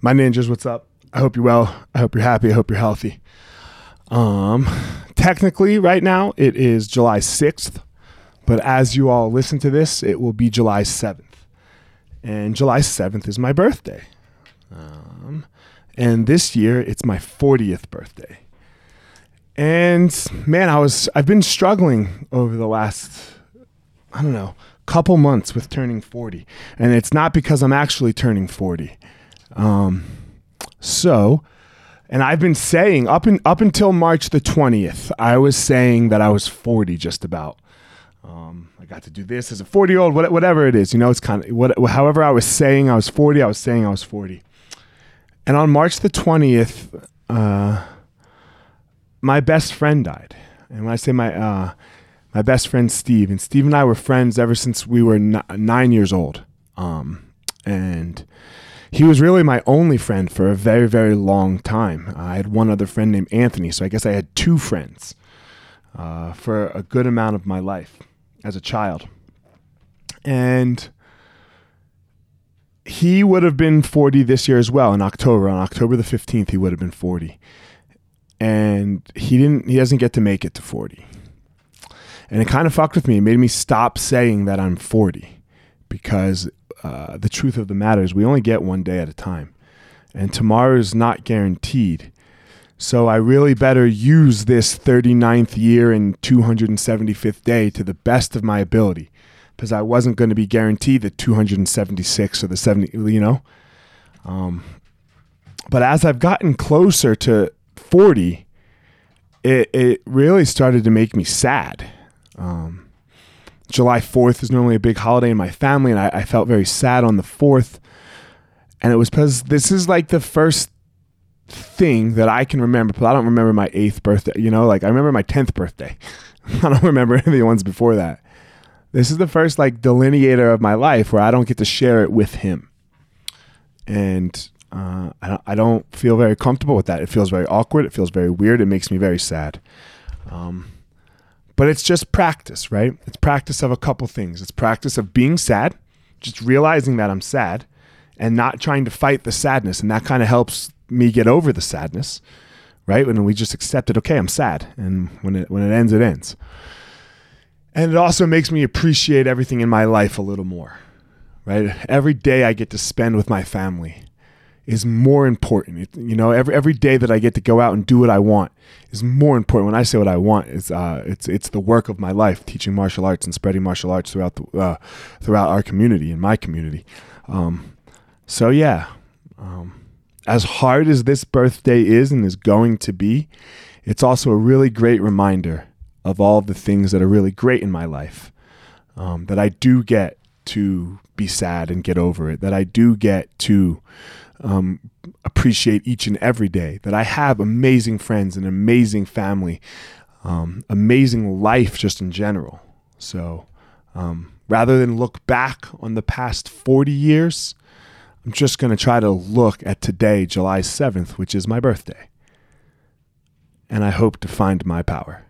My ninjas, what's up? I hope you're well. I hope you're happy. I hope you're healthy. Um, technically, right now it is July 6th, but as you all listen to this, it will be July 7th. And July 7th is my birthday. Um, and this year it's my 40th birthday. And man, I was I've been struggling over the last I don't know, couple months with turning 40. And it's not because I'm actually turning 40. Um, so, and I've been saying up in, up until March the 20th, I was saying that I was 40 just about. Um, I got to do this as a 40 year old, whatever it is, you know, it's kind of what, however I was saying I was 40, I was saying I was 40. And on March the 20th, uh, my best friend died. And when I say my, uh, my best friend Steve, and Steve and I were friends ever since we were n- nine years old. Um, and he was really my only friend for a very, very long time. I had one other friend named Anthony, so I guess I had two friends uh, for a good amount of my life as a child. And he would have been 40 this year as well in October. On October the 15th, he would have been 40. And he didn't, he doesn't get to make it to 40. And it kind of fucked with me. It made me stop saying that I'm 40 because uh, the truth of the matter is we only get one day at a time, and tomorrow is not guaranteed. So I really better use this 39th year and 275th day to the best of my ability because I wasn't going to be guaranteed the 276 or the 70, you know? Um, but as I've gotten closer to 40, it, it really started to make me sad. Um, July 4th is normally a big holiday in my family, and I, I felt very sad on the 4th. And it was because this is like the first thing that I can remember, but I don't remember my eighth birthday. You know, like I remember my 10th birthday. I don't remember any of the ones before that. This is the first like delineator of my life where I don't get to share it with him. And uh, I, don't, I don't feel very comfortable with that. It feels very awkward. It feels very weird. It makes me very sad. Um, but it's just practice, right? It's practice of a couple things. It's practice of being sad, just realizing that I'm sad and not trying to fight the sadness. And that kind of helps me get over the sadness, right? When we just accept it, okay, I'm sad. And when it, when it ends, it ends. And it also makes me appreciate everything in my life a little more, right? Every day I get to spend with my family is more important. It, you know, every every day that I get to go out and do what I want is more important. When I say what I want, it's uh, it's it's the work of my life, teaching martial arts and spreading martial arts throughout the uh, throughout our community and my community. Um, so yeah, um, as hard as this birthday is and is going to be, it's also a really great reminder of all the things that are really great in my life. Um, that I do get to be sad and get over it. That I do get to um, appreciate each and every day. That I have amazing friends, and amazing family, um, amazing life just in general. So um, rather than look back on the past 40 years, I'm just going to try to look at today, July 7th, which is my birthday. And I hope to find my power.